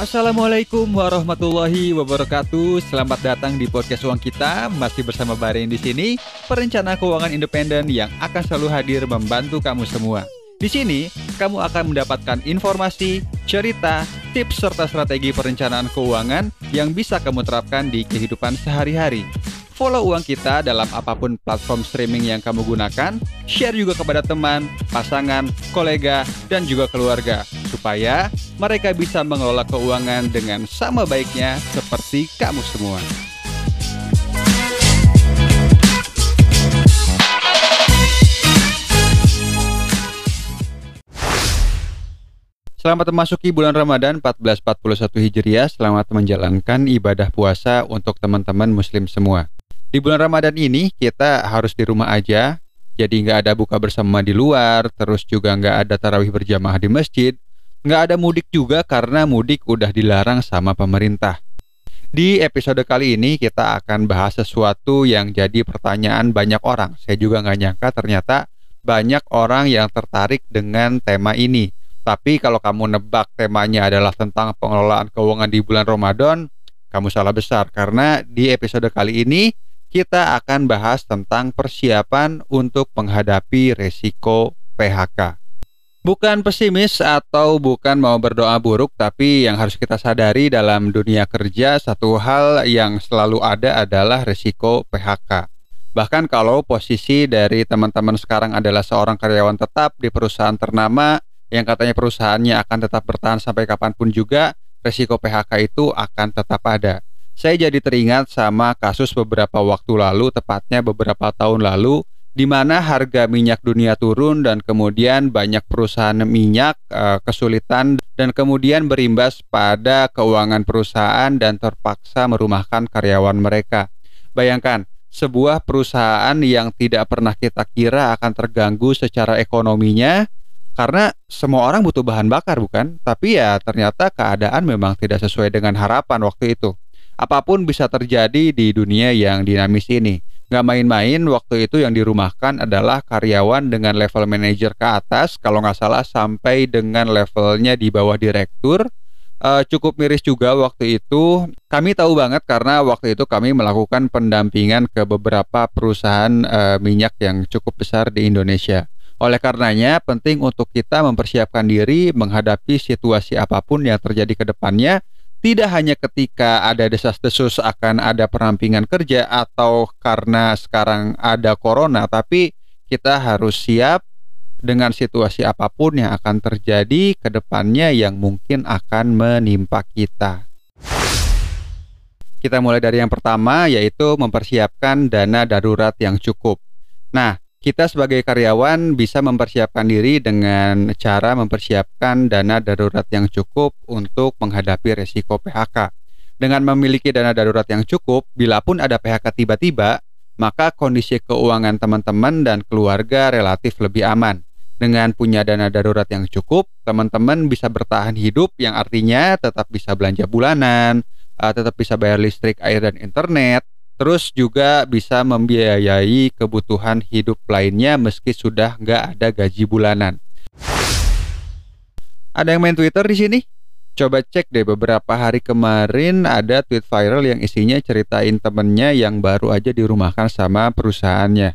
Assalamualaikum warahmatullahi wabarakatuh. Selamat datang di podcast uang kita. Masih bersama Barin di sini, perencana keuangan independen yang akan selalu hadir membantu kamu semua. Di sini, kamu akan mendapatkan informasi, cerita, tips serta strategi perencanaan keuangan yang bisa kamu terapkan di kehidupan sehari-hari. Follow uang kita dalam apa pun platform streaming yang kamu gunakan, share juga kepada teman, pasangan, kolega, dan juga keluarga, supaya mereka bisa mengelola keuangan dengan sama baiknya seperti kamu semua. Selamat memasuki bulan Ramadan 1441 Hijriah. Selamat menjalankan ibadah puasa untuk teman-teman muslim semua. Di bulan Ramadan ini kita harus di rumah aja, jadi nggak ada buka bersama di luar, terus juga nggak ada tarawih berjamaah di masjid, nggak ada mudik juga karena mudik udah dilarang sama pemerintah. Di episode kali ini kita akan bahas sesuatu yang jadi pertanyaan banyak orang. Saya juga nggak nyangka ternyata banyak orang yang tertarik dengan tema ini tapi kalau kamu nebak temanya adalah tentang pengelolaan keuangan di bulan Ramadan, kamu salah besar karena di episode kali ini kita akan bahas tentang persiapan untuk menghadapi resiko PHK. Bukan pesimis atau bukan mau berdoa buruk, tapi yang harus kita sadari dalam dunia kerja satu hal yang selalu ada adalah resiko PHK. Bahkan kalau posisi dari teman-teman sekarang adalah seorang karyawan tetap di perusahaan ternama, yang katanya perusahaannya akan tetap bertahan sampai kapan pun juga, resiko PHK itu akan tetap ada. Saya jadi teringat sama kasus beberapa waktu lalu, tepatnya beberapa tahun lalu, di mana harga minyak dunia turun dan kemudian banyak perusahaan minyak e, kesulitan dan kemudian berimbas pada keuangan perusahaan dan terpaksa merumahkan karyawan mereka. Bayangkan, sebuah perusahaan yang tidak pernah kita kira akan terganggu secara ekonominya karena semua orang butuh bahan bakar bukan? Tapi ya ternyata keadaan memang tidak sesuai dengan harapan waktu itu. Apa pun bisa terjadi di dunia yang dinamis ini. Gak main-main waktu itu yang dirumahkan adalah karyawan dengan level manajer ke atas kalau nggak salah sampai dengan levelnya di bawah direktur. Uh, cukup miris juga waktu itu. Kami tahu banget karena waktu itu kami melakukan pendampingan ke beberapa perusahaan uh, minyak yang cukup besar di Indonesia. Oleh karenanya, penting untuk kita mempersiapkan diri menghadapi situasi apa pun yang terjadi ke depannya, tidak hanya ketika ada desas-desus akan ada perampingan kerja atau karena sekarang ada corona, tapi kita harus siap dengan situasi apa pun yang akan terjadi ke depannya yang mungkin akan menimpa kita. Kita mulai dari yang pertama yaitu mempersiapkan dana darurat yang cukup. Nah, kita sebagai karyawan bisa mempersiapkan diri dengan cara mempersiapkan dana darurat yang cukup untuk menghadapi resiko PHK. Dengan memiliki dana darurat yang cukup, bila pun ada PHK tiba-tiba, maka kondisi keuangan teman-teman dan keluarga relatif lebih aman. Dengan punya dana darurat yang cukup, teman-teman bisa bertahan hidup yang artinya tetap bisa belanja bulanan, eh, tetap bisa bayar listrik, air, dan internet, Terus juga bisa membiayai kebutuhan hidup lainnya meski sudah nggak ada gaji bulanan. Ada yang main Twitter di sini? Coba cek deh beberapa hari kemarin ada tweet viral yang isinya ceritain temennya yang baru aja dirumahkan sama perusahaannya.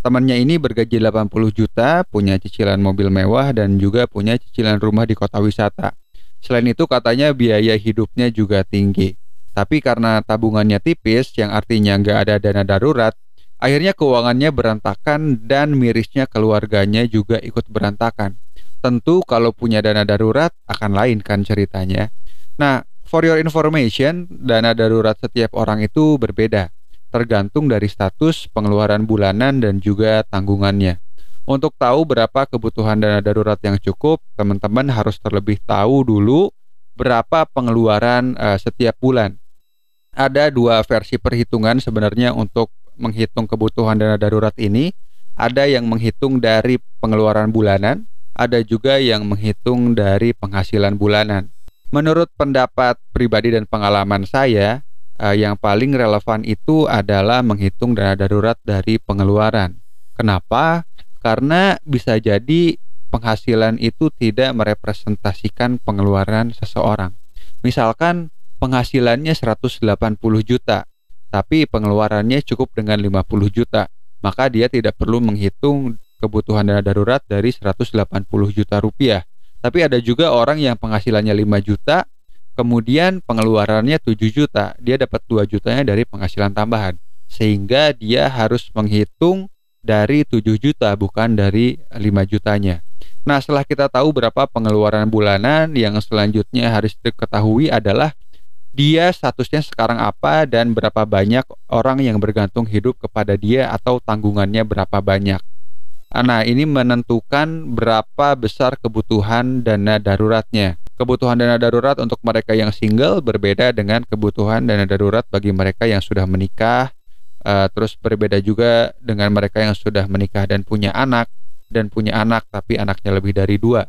Temannya ini bergaji 80 juta, punya cicilan mobil mewah dan juga punya cicilan rumah di kota wisata. Selain itu katanya biaya hidupnya juga tinggi. Tapi karena tabungannya tipis, yang artinya nggak ada dana darurat, akhirnya keuangannya berantakan dan mirisnya keluarganya juga ikut berantakan. Tentu kalau punya dana darurat akan lain kan ceritanya. Nah, for your information, dana darurat setiap orang itu berbeda, tergantung dari status pengeluaran bulanan dan juga tanggungannya. Untuk tahu berapa kebutuhan dana darurat yang cukup, teman-teman harus terlebih tahu dulu berapa pengeluaran uh, setiap bulan ada dua versi perhitungan sebenarnya untuk menghitung kebutuhan dana darurat ini. Ada yang menghitung dari pengeluaran bulanan, ada juga yang menghitung dari penghasilan bulanan. Menurut pendapat pribadi dan pengalaman saya, eh, yang paling relevan itu adalah menghitung dana darurat dari pengeluaran. Kenapa? Karena bisa jadi penghasilan itu tidak merepresentasikan pengeluaran seseorang. Misalkan penghasilannya 180 juta, tapi pengeluarannya cukup dengan 50 juta, maka dia tidak perlu menghitung kebutuhan dana darurat dari 180 juta rupiah. Tapi ada juga orang yang penghasilannya 5 juta, kemudian pengeluarannya 7 juta, dia dapat 2 jutanya dari penghasilan tambahan. Sehingga dia harus menghitung dari 7 juta bukan dari 5 jutanya. Nah, setelah kita tahu berapa pengeluaran bulanan, yang selanjutnya harus diketahui adalah dia statusnya sekarang apa dan berapa banyak orang yang bergantung hidup kepada dia atau tanggungannya berapa banyak. Nah, ini menentukan berapa besar kebutuhan dana daruratnya. Kebutuhan dana darurat untuk mereka yang single berbeda dengan kebutuhan dana darurat bagi mereka yang sudah menikah. Uh, terus berbeda juga dengan mereka yang sudah menikah dan punya anak dan punya anak tapi anaknya lebih dari dua.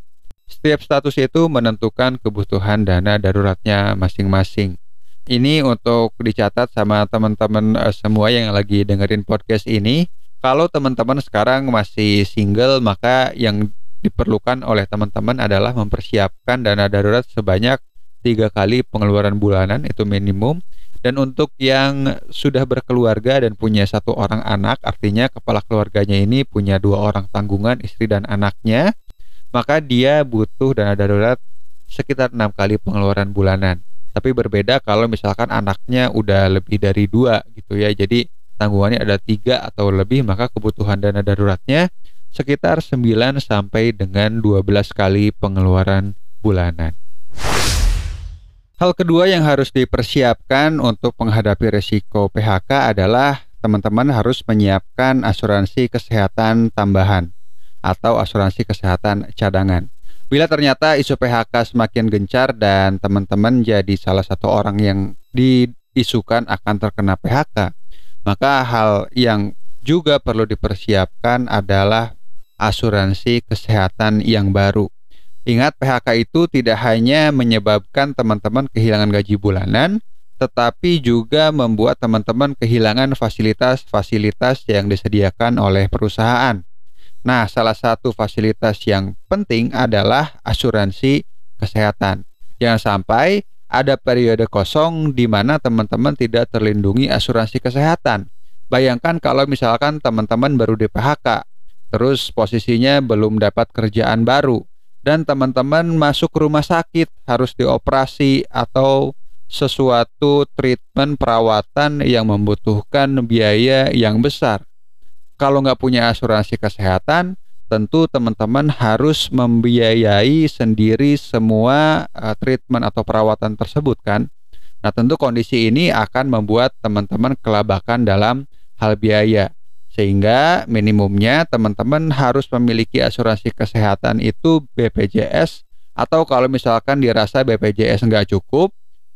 Setiap status itu menentukan kebutuhan dana daruratnya masing-masing. Ini untuk dicatat sama teman-teman uh, semua yang lagi dengerin podcast ini. Kalau teman-teman sekarang masih single, maka yang diperlukan oleh teman-teman adalah mempersiapkan dana darurat sebanyak tiga kali pengeluaran bulanan itu minimum. Dan untuk yang sudah berkeluarga dan punya satu orang anak, artinya kepala keluarganya ini punya dua orang tanggungan, istri dan anaknya, maka dia butuh dana darurat sekitar enam kali pengeluaran bulanan. Tapi berbeda kalau misalkan anaknya udah lebih dari dua gitu ya. Jadi tanggungannya ada tiga atau lebih, maka kebutuhan dana daruratnya sekitar 9 sampai dengan 12 kali pengeluaran bulanan. Hal kedua yang harus dipersiapkan untuk menghadapi resiko PHK adalah teman-teman harus menyiapkan asuransi kesehatan tambahan atau asuransi kesehatan cadangan. Bila ternyata isu PHK semakin gencar dan teman-teman jadi salah satu orang yang diisukan akan terkena PHK, maka hal yang juga perlu dipersiapkan adalah asuransi kesehatan yang baru. Ingat PHK itu tidak hanya menyebabkan teman-teman kehilangan gaji bulanan, tetapi juga membuat teman-teman kehilangan fasilitas-fasilitas yang disediakan oleh perusahaan. Nah, salah satu fasilitas yang penting adalah asuransi kesehatan. Jangan sampai ada periode kosong di mana teman-teman tidak terlindungi asuransi kesehatan. Bayangkan kalau misalkan teman-teman baru di PHK, terus posisinya belum dapat kerjaan baru, dan teman-teman masuk rumah sakit harus dioperasi atau sesuatu treatment perawatan yang membutuhkan biaya yang besar kalau nggak punya asuransi kesehatan, tentu teman-teman harus membiayai sendiri semua uh, treatment atau perawatan tersebut kan. Nah, tentu kondisi ini akan membuat teman-teman kelabakan dalam hal biaya. Sehingga minimumnya teman-teman harus memiliki asuransi kesehatan itu BPJS atau kalau misalkan dirasa BPJS nggak cukup,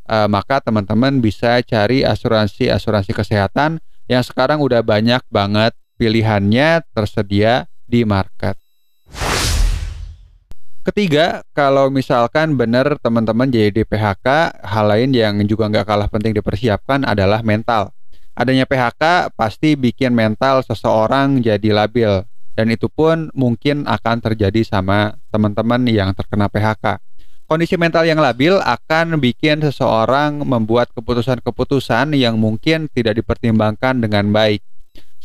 uh, maka teman-teman bisa cari asuransi-asuransi kesehatan yang sekarang udah banyak banget pilihannya tersedia di market. Ketiga, kalau misalkan benar teman-teman jadi di PHK, hal lain yang juga nggak kalah penting dipersiapkan adalah mental. Adanya PHK pasti bikin mental seseorang jadi labil, dan itu pun mungkin akan terjadi sama teman-teman yang terkena PHK. Kondisi mental yang labil akan bikin seseorang membuat keputusan-keputusan yang mungkin tidak dipertimbangkan dengan baik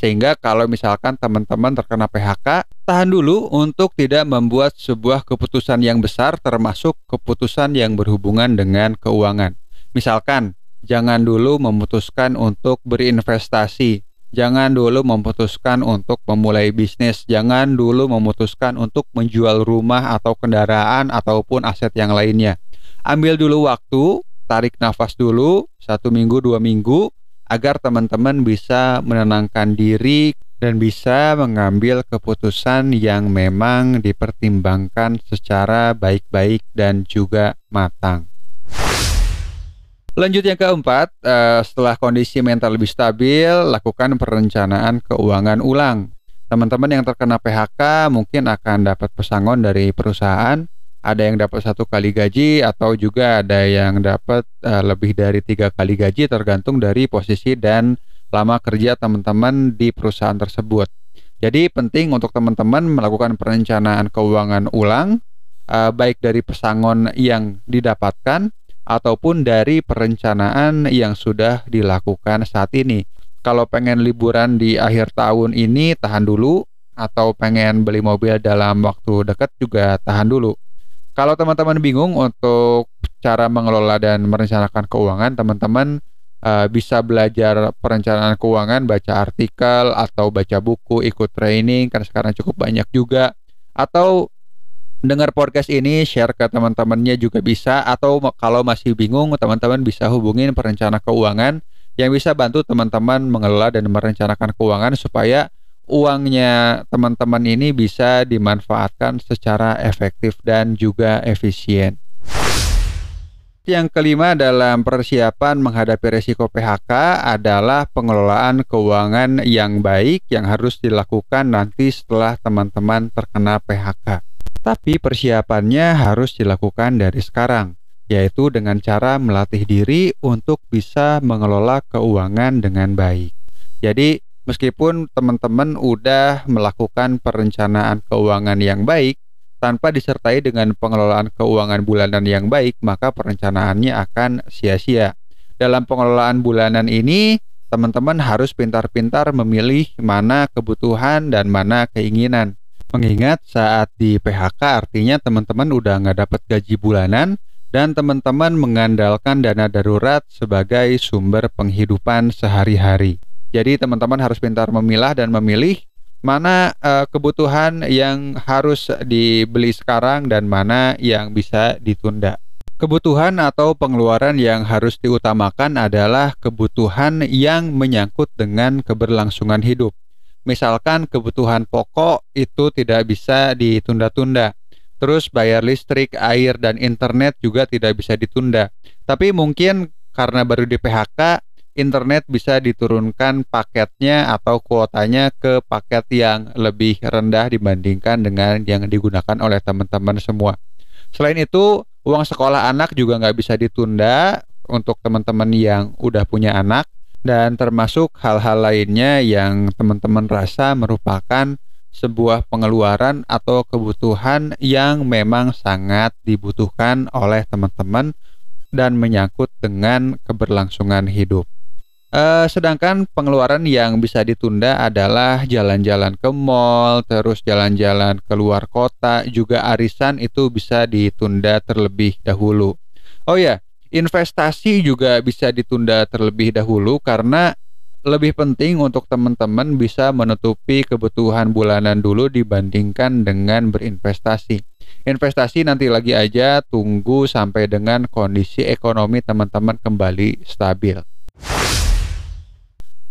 sehingga kalau misalkan teman-teman terkena PHK, tahan dulu untuk tidak membuat sebuah keputusan yang besar termasuk keputusan yang berhubungan dengan keuangan. Misalkan, jangan dulu memutuskan untuk berinvestasi, jangan dulu memutuskan untuk memulai bisnis, jangan dulu memutuskan untuk menjual rumah atau kendaraan ataupun aset yang lainnya. Ambil dulu waktu, tarik nafas dulu, satu minggu, dua minggu, agar teman-teman bisa menenangkan diri dan bisa mengambil keputusan yang memang dipertimbangkan secara baik-baik dan juga matang. Lanjut yang keempat, eh, setelah kondisi mental lebih stabil, lakukan perencanaan keuangan ulang. Teman-teman yang terkena PHK mungkin akan dapat pesangon dari perusahaan ada yang dapat satu kali gaji atau juga ada yang dapat uh, lebih dari tiga kali gaji tergantung dari posisi dan lama kerja teman-teman di perusahaan tersebut. Jadi penting untuk teman-teman melakukan perencanaan keuangan ulang uh, baik dari pesangon yang didapatkan ataupun dari perencanaan yang sudah dilakukan saat ini. Kalau pengen liburan di akhir tahun ini tahan dulu atau pengen beli mobil dalam waktu dekat juga tahan dulu. Kalau teman-teman bingung untuk cara mengelola dan merencanakan keuangan, teman-teman uh, bisa belajar perencanaan keuangan, baca artikel atau baca buku, ikut training karena sekarang cukup banyak juga. Atau dengar podcast ini share ke teman-temannya juga bisa. Atau kalau masih bingung teman-teman bisa hubungin perencana keuangan yang bisa bantu teman-teman mengelola dan merencanakan keuangan supaya uangnya teman-teman ini bisa dimanfaatkan secara efektif dan juga efisien. Yang kelima dalam persiapan menghadapi resiko PHK adalah pengelolaan keuangan yang baik yang harus dilakukan nanti setelah teman-teman terkena PHK. Tapi persiapannya harus dilakukan dari sekarang, yaitu dengan cara melatih diri untuk bisa mengelola keuangan dengan baik. Jadi, Meskipun teman-teman udah melakukan perencanaan keuangan yang baik, tanpa disertai dengan pengelolaan keuangan bulanan yang baik, maka perencanaannya akan sia-sia. Dalam pengelolaan bulanan ini, teman-teman harus pintar-pintar memilih mana kebutuhan dan mana keinginan. Mengingat saat di PHK artinya teman-teman udah nggak dapat gaji bulanan dan teman-teman mengandalkan dana darurat sebagai sumber penghidupan sehari-hari. Jadi teman-teman harus pintar memilah dan memilih mana uh, kebutuhan yang harus dibeli sekarang dan mana yang bisa ditunda. Kebutuhan atau pengeluaran yang harus diutamakan adalah kebutuhan yang menyangkut dengan keberlangsungan hidup. Misalkan kebutuhan pokok itu tidak bisa ditunda-tunda. Terus bayar listrik, air, dan internet juga tidak bisa ditunda. Tapi mungkin karena baru di PHK, internet bisa diturunkan paketnya atau kuotanya ke paket yang lebih rendah dibandingkan dengan yang digunakan oleh teman-teman semua. Selain itu, uang sekolah anak juga nggak bisa ditunda untuk teman-teman yang udah punya anak dan termasuk hal-hal lainnya yang teman-teman rasa merupakan sebuah pengeluaran atau kebutuhan yang memang sangat dibutuhkan oleh teman-teman dan menyangkut dengan keberlangsungan hidup. Uh, sedangkan pengeluaran yang bisa ditunda adalah jalan-jalan ke mall, terus jalan-jalan ke luar kota, juga arisan itu bisa ditunda terlebih dahulu. Oh ya, investasi juga bisa ditunda terlebih dahulu karena lebih penting untuk teman-teman bisa menutupi kebutuhan bulanan dulu dibandingkan dengan berinvestasi. Investasi nanti lagi aja tunggu sampai dengan kondisi ekonomi teman-teman kembali stabil.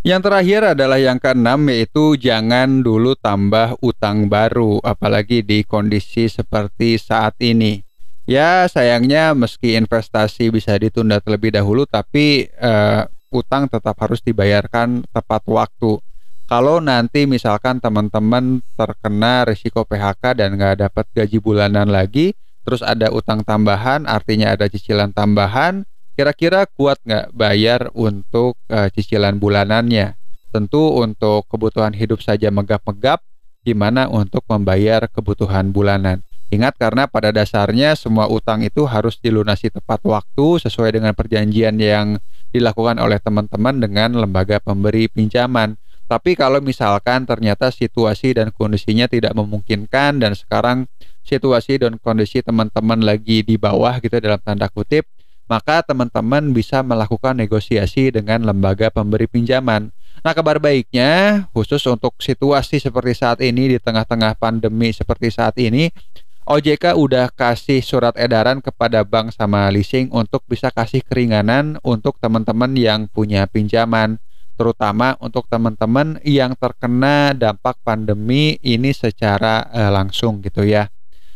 Yang terakhir adalah yang keenam yaitu jangan dulu tambah utang baru apalagi di kondisi seperti saat ini. Ya sayangnya meski investasi bisa ditunda terlebih dahulu tapi uh, utang tetap harus dibayarkan tepat waktu. Kalau nanti misalkan teman-teman terkena risiko PHK dan nggak dapat gaji bulanan lagi, terus ada utang tambahan, artinya ada cicilan tambahan, Kira-kira kuat nggak bayar untuk uh, cicilan bulanannya? Tentu untuk kebutuhan hidup saja megap-megap, gimana untuk membayar kebutuhan bulanan? Ingat karena pada dasarnya semua utang itu harus dilunasi tepat waktu sesuai dengan perjanjian yang dilakukan oleh teman-teman dengan lembaga pemberi pinjaman. Tapi kalau misalkan ternyata situasi dan kondisinya tidak memungkinkan dan sekarang situasi dan kondisi teman-teman lagi di bawah gitu dalam tanda kutip, maka teman-teman bisa melakukan negosiasi dengan lembaga pemberi pinjaman. Nah, kabar baiknya khusus untuk situasi seperti saat ini di tengah-tengah pandemi seperti saat ini, OJK udah kasih surat edaran kepada bank sama leasing untuk bisa kasih keringanan untuk teman-teman yang punya pinjaman, terutama untuk teman-teman yang terkena dampak pandemi ini secara uh, langsung gitu ya.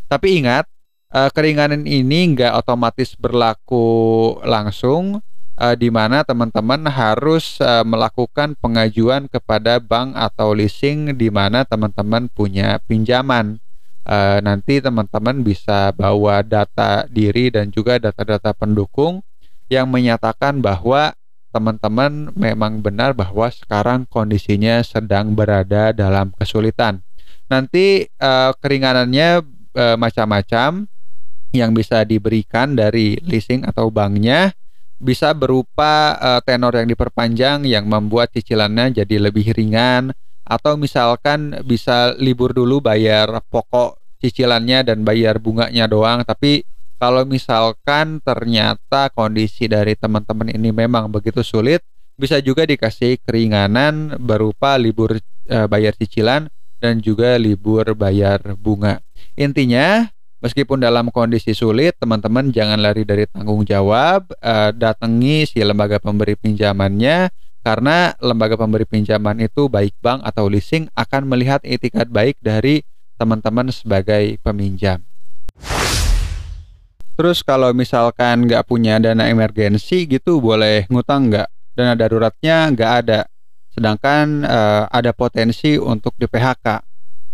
Tapi ingat, uh, keringanan ini nggak otomatis berlaku langsung uh, di mana teman-teman harus uh, melakukan pengajuan kepada bank atau leasing di mana teman-teman punya pinjaman. Uh, nanti teman-teman bisa bawa data diri dan juga data-data pendukung yang menyatakan bahwa teman-teman memang benar bahwa sekarang kondisinya sedang berada dalam kesulitan. Nanti uh, keringanannya macam-macam yang bisa diberikan dari leasing atau banknya bisa berupa uh, tenor yang diperpanjang yang membuat cicilannya jadi lebih ringan atau misalkan bisa libur dulu bayar pokok cicilannya dan bayar bunganya doang tapi kalau misalkan ternyata kondisi dari teman-teman ini memang begitu sulit bisa juga dikasih keringanan berupa libur e, bayar cicilan dan juga libur bayar bunga. Intinya, meskipun dalam kondisi sulit, teman-teman jangan lari dari tanggung jawab, e, datangi si lembaga pemberi pinjamannya karena lembaga pemberi pinjaman itu baik bank atau leasing akan melihat etikat baik dari teman-teman sebagai peminjam. Terus kalau misalkan nggak punya dana emergensi gitu boleh ngutang nggak? dana daruratnya nggak ada sedangkan uh, ada potensi untuk di PHK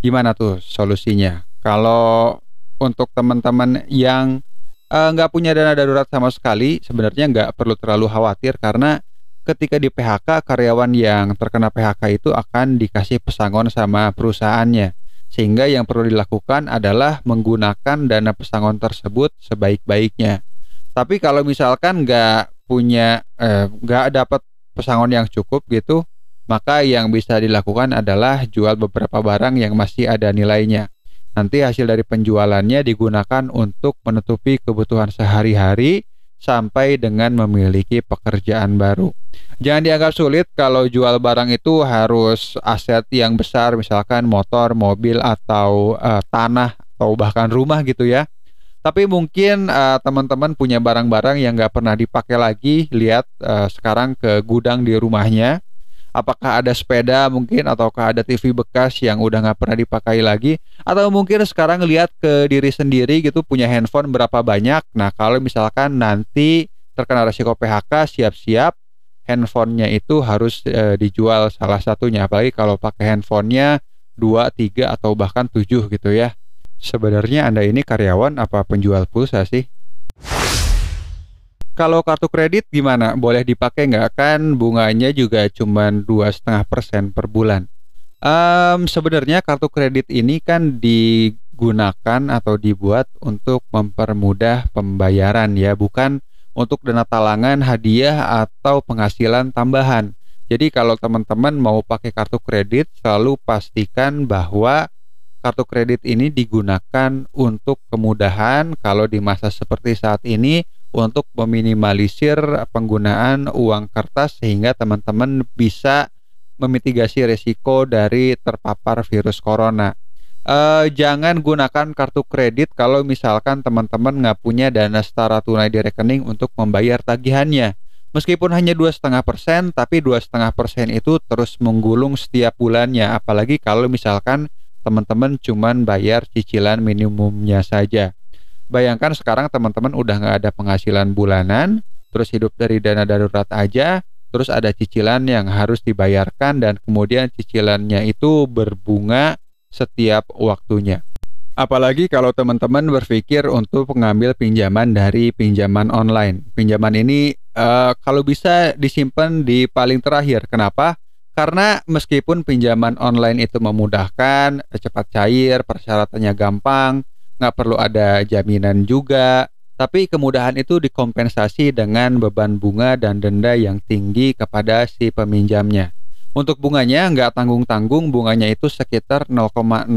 gimana tuh solusinya kalau untuk teman-teman yang eh, nggak uh, punya dana darurat sama sekali sebenarnya nggak perlu terlalu khawatir karena ketika di PHK karyawan yang terkena PHK itu akan dikasih pesangon sama perusahaannya sehingga yang perlu dilakukan adalah menggunakan dana pesangon tersebut sebaik-baiknya tapi kalau misalkan nggak punya eh, nggak eh, dapat pesangon yang cukup gitu, maka yang bisa dilakukan adalah jual beberapa barang yang masih ada nilainya. Nanti hasil dari penjualannya digunakan untuk menutupi kebutuhan sehari-hari sampai dengan memiliki pekerjaan baru. Jangan dianggap sulit kalau jual barang itu harus aset yang besar, misalkan motor, mobil, atau uh, tanah, atau bahkan rumah gitu ya. Tapi mungkin uh, teman-teman punya barang-barang yang nggak pernah dipakai lagi. Lihat uh, sekarang ke gudang di rumahnya. Apakah ada sepeda mungkin ataukah ada TV bekas yang udah nggak pernah dipakai lagi? Atau mungkin sekarang lihat ke diri sendiri gitu punya handphone berapa banyak. Nah kalau misalkan nanti terkena resiko PHK siap-siap handphonenya itu harus e, dijual salah satunya apalagi kalau pakai handphonenya dua tiga atau bahkan tujuh gitu ya Sebenarnya Anda ini karyawan apa penjual pulsa sih? Kalau kartu kredit gimana? Boleh dipakai nggak? Kan bunganya juga cuma dua setengah persen per bulan. Um, sebenarnya kartu kredit ini kan digunakan atau dibuat untuk mempermudah pembayaran ya, bukan untuk dana talangan, hadiah atau penghasilan tambahan. Jadi kalau teman-teman mau pakai kartu kredit, selalu pastikan bahwa kartu kredit ini digunakan untuk kemudahan kalau di masa seperti saat ini untuk meminimalisir penggunaan uang kertas sehingga teman-teman bisa memitigasi risiko dari terpapar virus corona. Uh, jangan gunakan kartu kredit kalau misalkan teman-teman nggak punya dana setara tunai di rekening untuk membayar tagihannya. Meskipun hanya dua setengah persen, tapi dua setengah persen itu terus menggulung setiap bulannya. Apalagi kalau misalkan teman-teman cuman bayar cicilan minimumnya saja. Bayangkan sekarang teman-teman udah nggak ada penghasilan bulanan, terus hidup dari dana darurat aja, terus ada cicilan yang harus dibayarkan dan kemudian cicilannya itu berbunga setiap waktunya. Apalagi kalau teman-teman berpikir untuk mengambil pinjaman dari pinjaman online. Pinjaman ini uh, kalau bisa disimpan di paling terakhir. Kenapa? Karena meskipun pinjaman online itu memudahkan, cepat cair, persyaratannya gampang, nggak perlu ada jaminan juga, tapi kemudahan itu dikompensasi dengan beban bunga dan denda yang tinggi kepada si peminjamnya. Untuk bunganya nggak tanggung-tanggung, bunganya itu sekitar 0,6%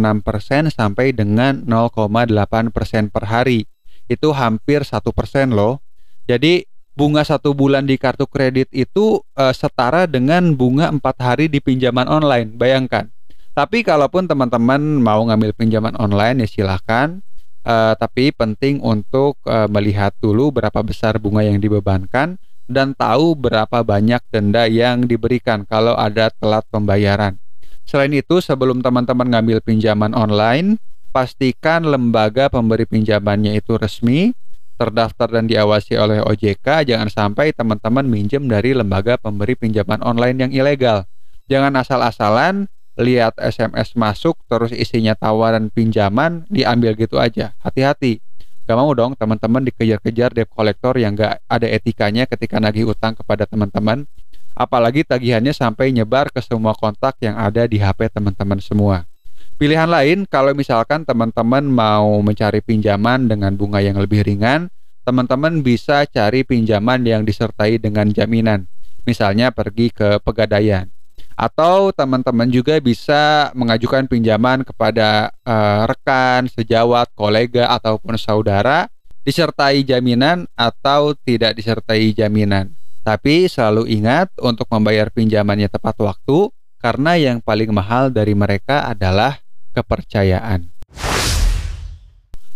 sampai dengan 0,8% per hari. Itu hampir satu persen loh. Jadi bunga satu bulan di kartu kredit itu uh, setara dengan bunga empat hari di pinjaman online. Bayangkan. Tapi kalaupun teman-teman mau ngambil pinjaman online ya silahkan. Uh, tapi penting untuk uh, melihat dulu berapa besar bunga yang dibebankan dan tahu berapa banyak denda yang diberikan kalau ada telat pembayaran. Selain itu, sebelum teman-teman ngambil pinjaman online, pastikan lembaga pemberi pinjamannya itu resmi terdaftar dan diawasi oleh OJK, jangan sampai teman-teman minjem dari lembaga pemberi pinjaman online yang ilegal. Jangan asal-asalan lihat SMS masuk terus isinya tawaran pinjaman diambil gitu aja. Hati-hati. Gak mau dong teman-teman dikejar-kejar debt collector yang gak ada etikanya ketika nagih utang kepada teman-teman. Apalagi tagihannya sampai nyebar ke semua kontak yang ada di HP teman-teman semua. Pilihan lain kalau misalkan teman-teman mau mencari pinjaman dengan bunga yang lebih ringan, teman-teman bisa cari pinjaman yang disertai dengan jaminan. Misalnya pergi ke pegadaian. Atau teman-teman juga bisa mengajukan pinjaman kepada uh, rekan, sejawat, kolega ataupun saudara disertai jaminan atau tidak disertai jaminan. Tapi selalu ingat untuk membayar pinjamannya tepat waktu karena yang paling mahal dari mereka adalah kepercayaan.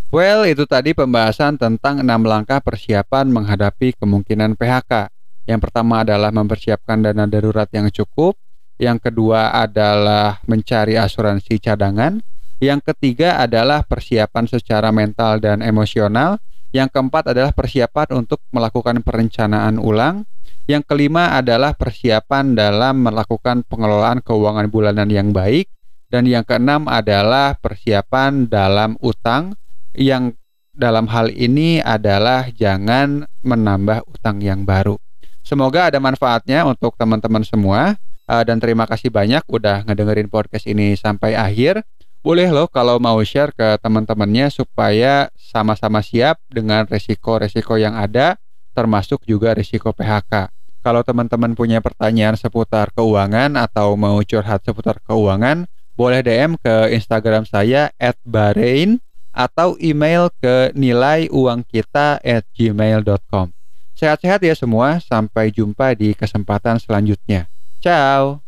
Well, itu tadi pembahasan tentang enam langkah persiapan menghadapi kemungkinan PHK. Yang pertama adalah mempersiapkan dana darurat yang cukup. Yang kedua adalah mencari asuransi cadangan. Yang ketiga adalah persiapan secara mental dan emosional. Yang keempat adalah persiapan untuk melakukan perencanaan ulang. Yang kelima adalah persiapan dalam melakukan pengelolaan keuangan bulanan yang baik. Dan yang keenam adalah persiapan dalam utang yang dalam hal ini adalah jangan menambah utang yang baru. Semoga ada manfaatnya untuk teman-teman semua uh, dan terima kasih banyak udah ngedengerin podcast ini sampai akhir. Boleh loh kalau mau share ke teman-temannya supaya sama-sama siap dengan resiko-resiko yang ada termasuk juga resiko PHK. Kalau teman-teman punya pertanyaan seputar keuangan atau mau curhat seputar keuangan, boleh DM ke Instagram saya @barein atau email ke nilai uang kita at gmail.com. Sehat-sehat ya semua, sampai jumpa di kesempatan selanjutnya. Tchau.